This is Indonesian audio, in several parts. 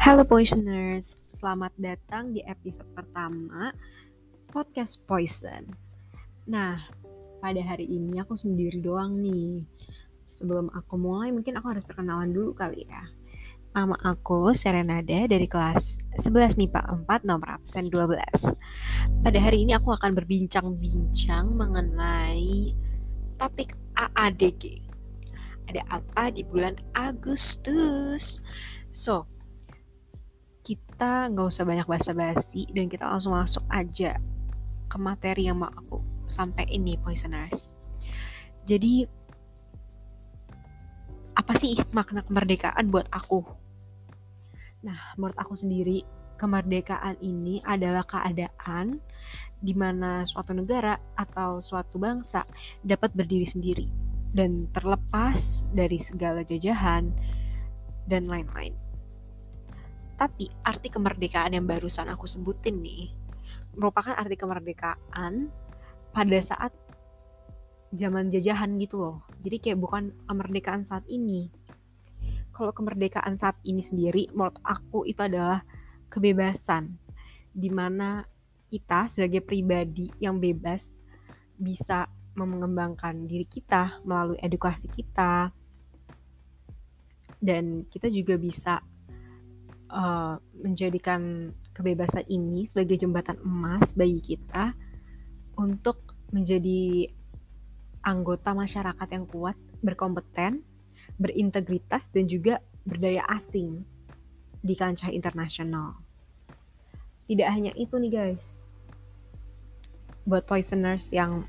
Halo Poisoners, selamat datang di episode pertama podcast Poison. Nah, pada hari ini aku sendiri doang nih. Sebelum aku mulai, mungkin aku harus perkenalan dulu kali ya. Nama aku Serenada dari kelas 11 MIPA 4 nomor absen 12. Pada hari ini aku akan berbincang-bincang mengenai topik AADG. Ada apa di bulan Agustus? So, kita nggak usah banyak basa-basi dan kita langsung masuk aja ke materi yang mau aku sampai ini poisoners. Jadi apa sih makna kemerdekaan buat aku? Nah, menurut aku sendiri kemerdekaan ini adalah keadaan di mana suatu negara atau suatu bangsa dapat berdiri sendiri dan terlepas dari segala jajahan dan lain-lain. Tapi arti kemerdekaan yang barusan aku sebutin nih merupakan arti kemerdekaan pada saat zaman jajahan gitu loh. Jadi kayak bukan kemerdekaan saat ini. Kalau kemerdekaan saat ini sendiri menurut aku itu adalah kebebasan di mana kita sebagai pribadi yang bebas bisa mengembangkan diri kita melalui edukasi kita dan kita juga bisa uh, menjadikan kebebasan ini sebagai jembatan emas bagi kita untuk menjadi anggota masyarakat yang kuat, berkompeten, berintegritas, dan juga berdaya asing di kancah internasional. Tidak hanya itu nih guys, buat poisoners yang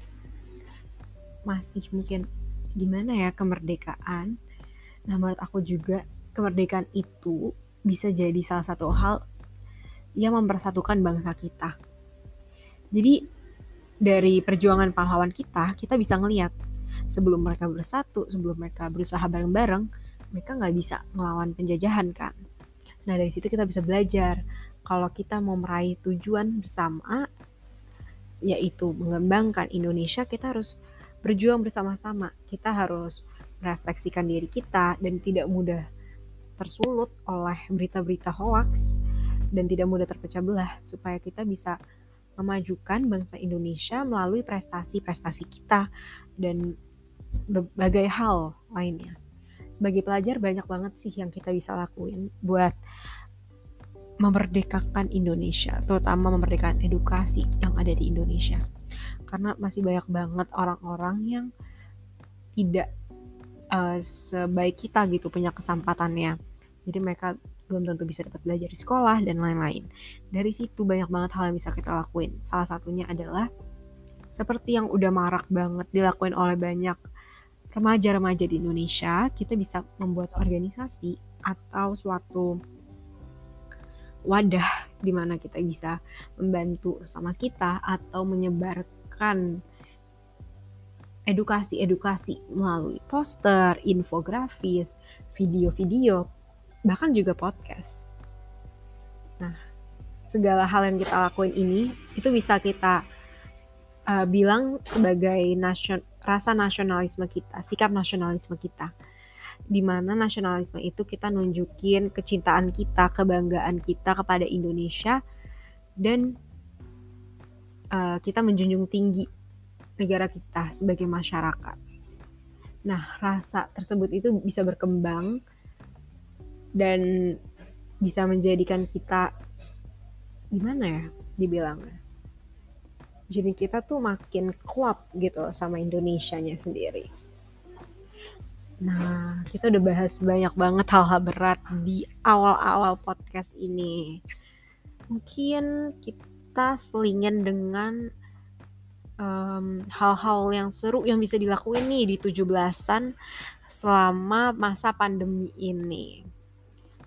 masih mungkin gimana ya kemerdekaan, nah menurut aku juga kemerdekaan itu bisa jadi salah satu hal yang mempersatukan bangsa kita. Jadi dari perjuangan pahlawan kita, kita bisa ngeliat sebelum mereka bersatu, sebelum mereka berusaha bareng-bareng, mereka nggak bisa ngelawan penjajahan kan. Nah dari situ kita bisa belajar kalau kita mau meraih tujuan bersama, yaitu mengembangkan Indonesia, kita harus berjuang bersama-sama. Kita harus merefleksikan diri kita dan tidak mudah tersulut oleh berita-berita hoax dan tidak mudah terpecah belah supaya kita bisa memajukan bangsa Indonesia melalui prestasi-prestasi kita dan berbagai hal lainnya. Sebagai pelajar banyak banget sih yang kita bisa lakuin buat memerdekakan Indonesia, terutama memerdekakan edukasi yang ada di Indonesia. Karena masih banyak banget orang-orang yang tidak uh, sebaik kita gitu punya kesempatannya jadi mereka belum tentu bisa dapat belajar di sekolah dan lain-lain. Dari situ banyak banget hal yang bisa kita lakuin. Salah satunya adalah seperti yang udah marak banget dilakuin oleh banyak remaja-remaja di Indonesia, kita bisa membuat organisasi atau suatu wadah di mana kita bisa membantu sama kita atau menyebarkan edukasi-edukasi melalui poster, infografis, video-video, bahkan juga podcast. Nah, segala hal yang kita lakuin ini itu bisa kita uh, bilang sebagai nasion rasa nasionalisme kita, sikap nasionalisme kita. Di mana nasionalisme itu kita nunjukin kecintaan kita, kebanggaan kita kepada Indonesia dan uh, kita menjunjung tinggi negara kita sebagai masyarakat. Nah, rasa tersebut itu bisa berkembang dan bisa menjadikan kita gimana ya dibilangnya jadi kita tuh makin klop gitu sama Indonesia-nya sendiri. Nah, kita udah bahas banyak banget hal-hal berat di awal-awal podcast ini. Mungkin kita selingan dengan hal-hal um, yang seru yang bisa dilakuin nih di 17-an selama masa pandemi ini.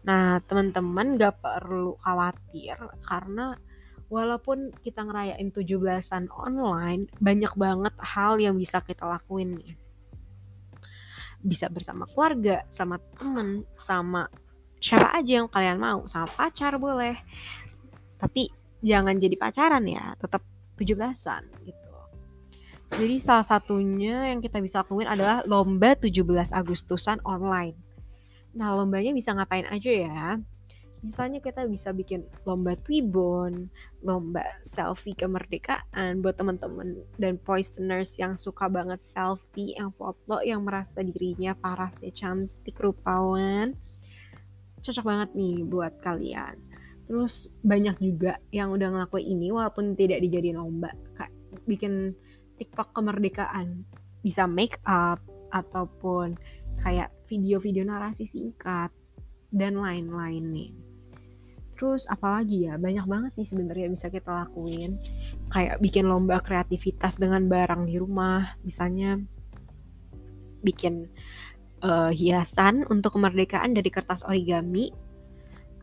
Nah, teman-teman gak perlu khawatir karena walaupun kita ngerayain 17-an online, banyak banget hal yang bisa kita lakuin nih. Bisa bersama keluarga, sama temen, sama siapa aja yang kalian mau, sama pacar boleh. Tapi jangan jadi pacaran ya, tetap 17-an gitu. Jadi salah satunya yang kita bisa lakuin adalah lomba 17 Agustusan online Nah, lombanya bisa ngapain aja ya? Misalnya kita bisa bikin lomba Twibbon, lomba selfie kemerdekaan buat teman-teman dan poisoners yang suka banget selfie, yang foto, yang merasa dirinya parasnya cantik, rupawan. Cocok banget nih buat kalian. Terus banyak juga yang udah ngelakuin ini walaupun tidak dijadiin lomba. Kayak bikin TikTok kemerdekaan. Bisa make up ataupun kayak video-video narasi singkat dan lain-lain nih. Terus apalagi ya, banyak banget sih sebenarnya bisa kita lakuin. Kayak bikin lomba kreativitas dengan barang di rumah, misalnya bikin uh, hiasan untuk kemerdekaan dari kertas origami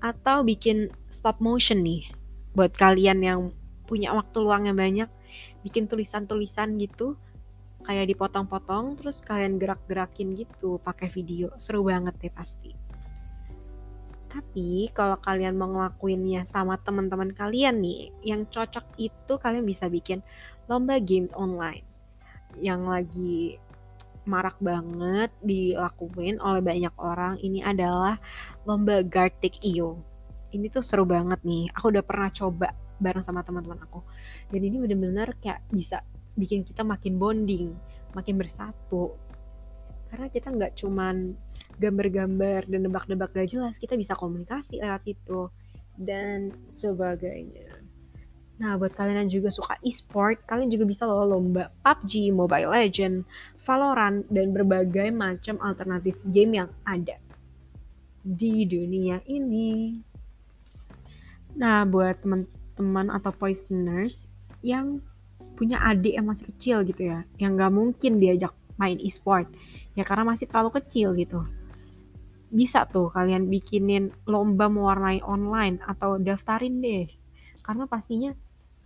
atau bikin stop motion nih buat kalian yang punya waktu luang yang banyak bikin tulisan-tulisan gitu kayak dipotong-potong terus kalian gerak-gerakin gitu pakai video seru banget deh pasti tapi kalau kalian mau ngelakuinnya sama teman-teman kalian nih, yang cocok itu kalian bisa bikin lomba game online yang lagi marak banget dilakuin oleh banyak orang. Ini adalah lomba Gartic.io. Ini tuh seru banget nih. Aku udah pernah coba bareng sama teman-teman aku. Dan ini bener-bener kayak bisa bikin kita makin bonding, makin bersatu. Karena kita nggak cuman gambar-gambar dan nebak-nebak gak jelas kita bisa komunikasi lewat itu dan sebagainya Nah, buat kalian yang juga suka e-sport, kalian juga bisa loh lomba PUBG, Mobile Legend, Valorant, dan berbagai macam alternatif game yang ada di dunia ini. Nah, buat teman-teman atau poisoners yang punya adik yang masih kecil gitu ya, yang gak mungkin diajak main e-sport, ya karena masih terlalu kecil gitu. Bisa tuh kalian bikinin lomba mewarnai online atau daftarin deh. Karena pastinya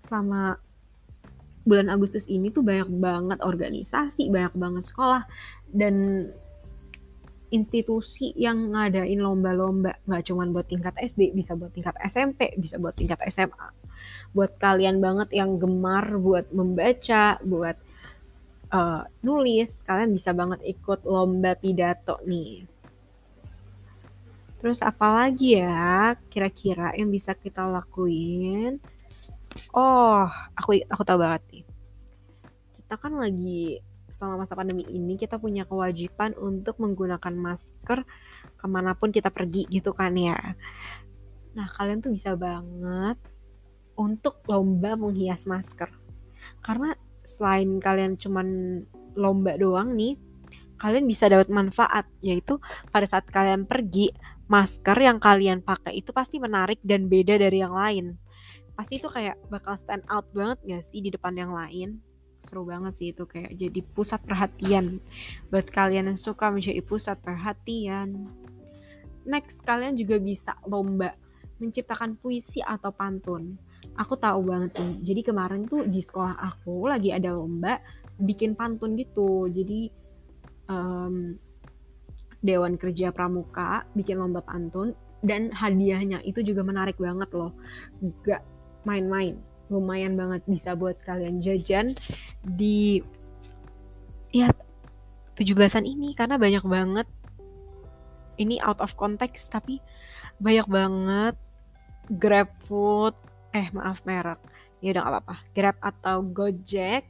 selama bulan Agustus ini tuh banyak banget organisasi banyak banget sekolah dan institusi yang ngadain lomba-lomba. Nggak cuma buat tingkat SD bisa buat tingkat SMP bisa buat tingkat SMA buat kalian banget yang gemar buat membaca buat uh, nulis kalian bisa banget ikut lomba pidato nih Terus apalagi ya kira-kira yang bisa kita lakuin? Oh, aku aku tahu banget nih. Kita kan lagi selama masa pandemi ini kita punya kewajiban untuk menggunakan masker ke mana pun kita pergi gitu kan ya. Nah kalian tuh bisa banget untuk lomba menghias masker. Karena selain kalian cuman lomba doang nih, kalian bisa dapat manfaat yaitu pada saat kalian pergi masker yang kalian pakai itu pasti menarik dan beda dari yang lain. Pasti itu kayak bakal stand out banget gak sih di depan yang lain? Seru banget sih itu kayak jadi pusat perhatian buat kalian yang suka menjadi pusat perhatian. Next, kalian juga bisa lomba menciptakan puisi atau pantun. Aku tahu banget nih. Jadi kemarin tuh di sekolah aku lagi ada lomba bikin pantun gitu. Jadi um, Dewan Kerja Pramuka bikin lomba pantun dan hadiahnya itu juga menarik banget loh. Gak main-main. Lumayan banget bisa buat kalian jajan di ya 17-an ini karena banyak banget ini out of context tapi banyak banget Grab Food eh maaf merek. Ya udah gak apa-apa. Grab atau Gojek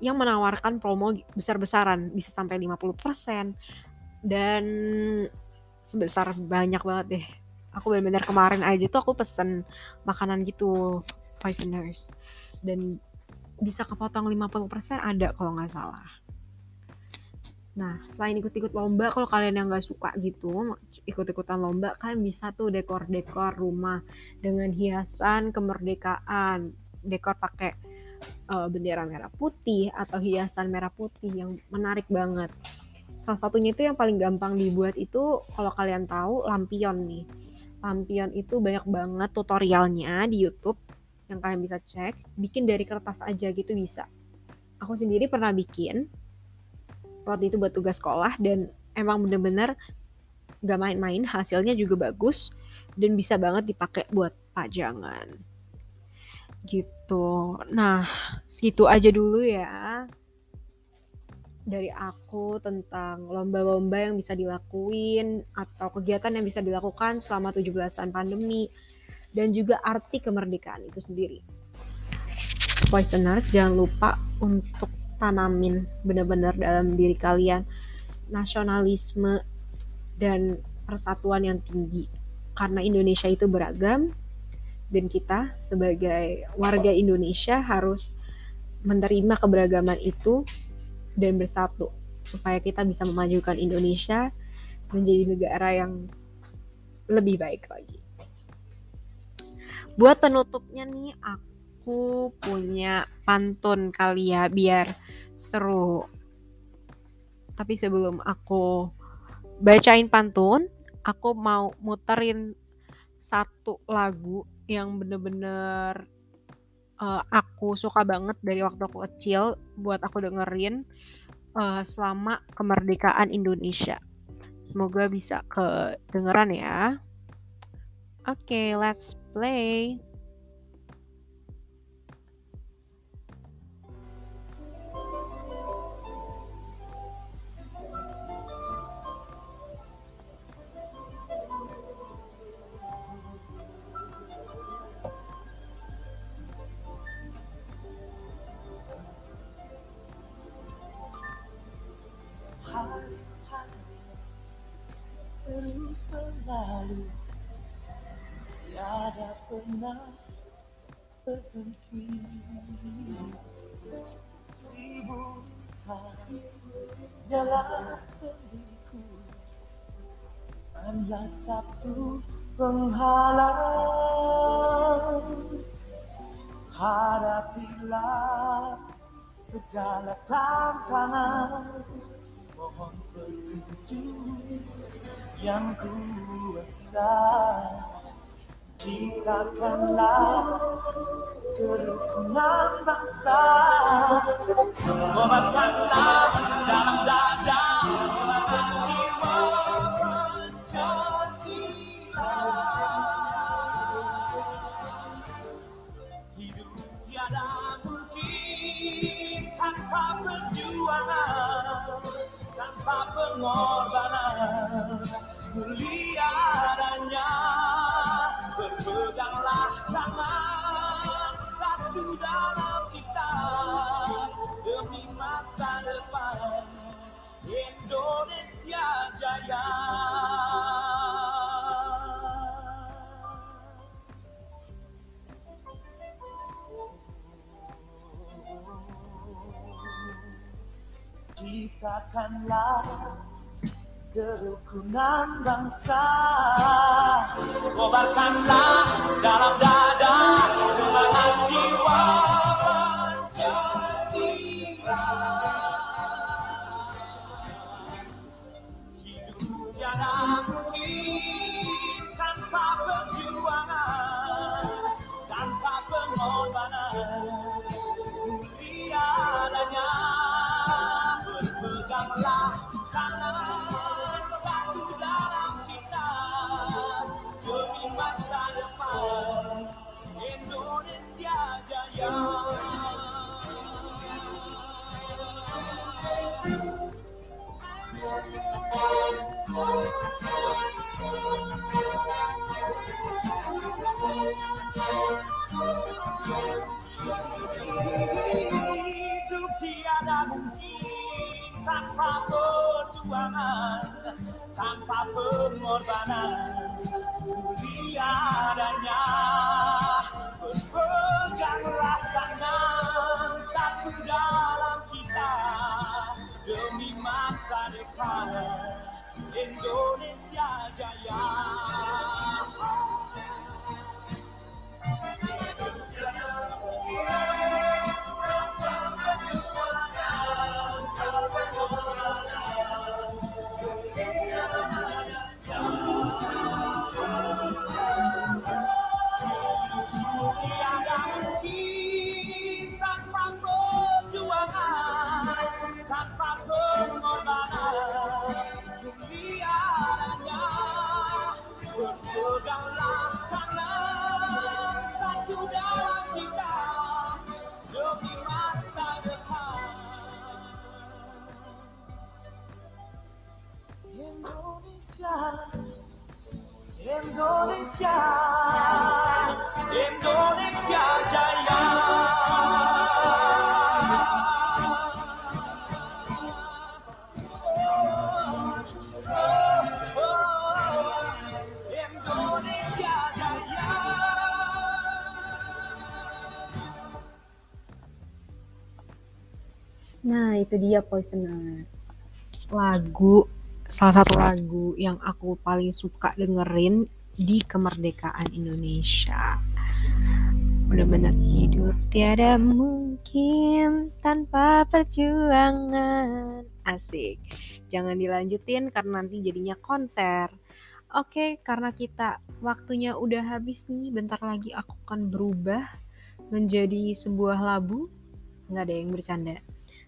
yang menawarkan promo besar-besaran bisa sampai 50% dan sebesar banyak banget deh. Aku benar-benar kemarin aja tuh aku pesen makanan gitu poisoners. Dan bisa kepotong 50% ada kalau nggak salah Nah, selain ikut-ikut lomba, kalau kalian yang nggak suka gitu, ikut-ikutan lomba, kalian bisa tuh dekor-dekor rumah dengan hiasan kemerdekaan. Dekor pakai uh, bendera merah putih atau hiasan merah putih yang menarik banget. Salah satunya itu yang paling gampang dibuat itu kalau kalian tahu lampion nih. Lampion itu banyak banget tutorialnya di YouTube yang kalian bisa cek. Bikin dari kertas aja gitu bisa. Aku sendiri pernah bikin waktu itu buat tugas sekolah dan emang bener-bener gak main-main hasilnya juga bagus dan bisa banget dipakai buat pajangan gitu nah segitu aja dulu ya dari aku tentang lomba-lomba yang bisa dilakuin atau kegiatan yang bisa dilakukan selama 17-an pandemi dan juga arti kemerdekaan itu sendiri. Poisoners, jangan lupa untuk tanamin benar-benar dalam diri kalian. Nasionalisme dan persatuan yang tinggi. Karena Indonesia itu beragam dan kita sebagai warga Indonesia harus menerima keberagaman itu dan bersatu. Supaya kita bisa memajukan Indonesia menjadi negara yang lebih baik lagi. Buat penutupnya nih aku punya pantun kali ya biar seru. Tapi sebelum aku bacain pantun, aku mau muterin satu lagu yang bener-bener uh, aku suka banget dari waktu aku kecil buat aku dengerin uh, selama kemerdekaan Indonesia. Semoga bisa kedengeran ya. Oke, okay, let's play. Terus berlalu. Tiada pernah berhenti. Seribu hari dalam diriku Hanya satu penghalang. Hadapilah segala tantangan. Mohon petunjuk yang kuasa Ciptakanlah kerukunan bangsa Kobarkanlah dalam dada jiwa Hidup tiada mungkin tanpa perjuangan Tanpa pengorbanan 狐狸 itu dia Poisoner. Lagu, salah satu lagu yang aku paling suka dengerin di kemerdekaan Indonesia. Bener-bener hidup tiada mungkin tanpa perjuangan. Asik. Jangan dilanjutin karena nanti jadinya konser. Oke, karena kita waktunya udah habis nih, bentar lagi aku akan berubah menjadi sebuah labu. Nggak ada yang bercanda.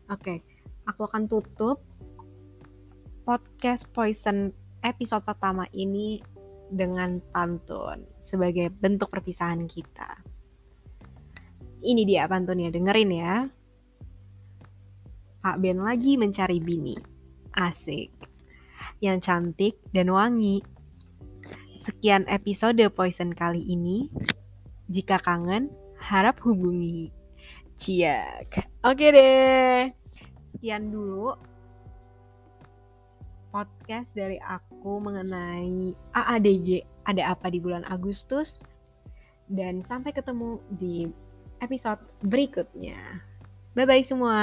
Oke, aku akan tutup podcast Poison episode pertama ini dengan pantun sebagai bentuk perpisahan kita. Ini dia pantunnya, dengerin ya. Pak Ben lagi mencari bini. Asik. Yang cantik dan wangi. Sekian episode Poison kali ini. Jika kangen, harap hubungi. Ciak. Oke deh. Sekian dulu podcast dari aku mengenai AADG ada apa di bulan Agustus dan sampai ketemu di episode berikutnya. Bye bye semua.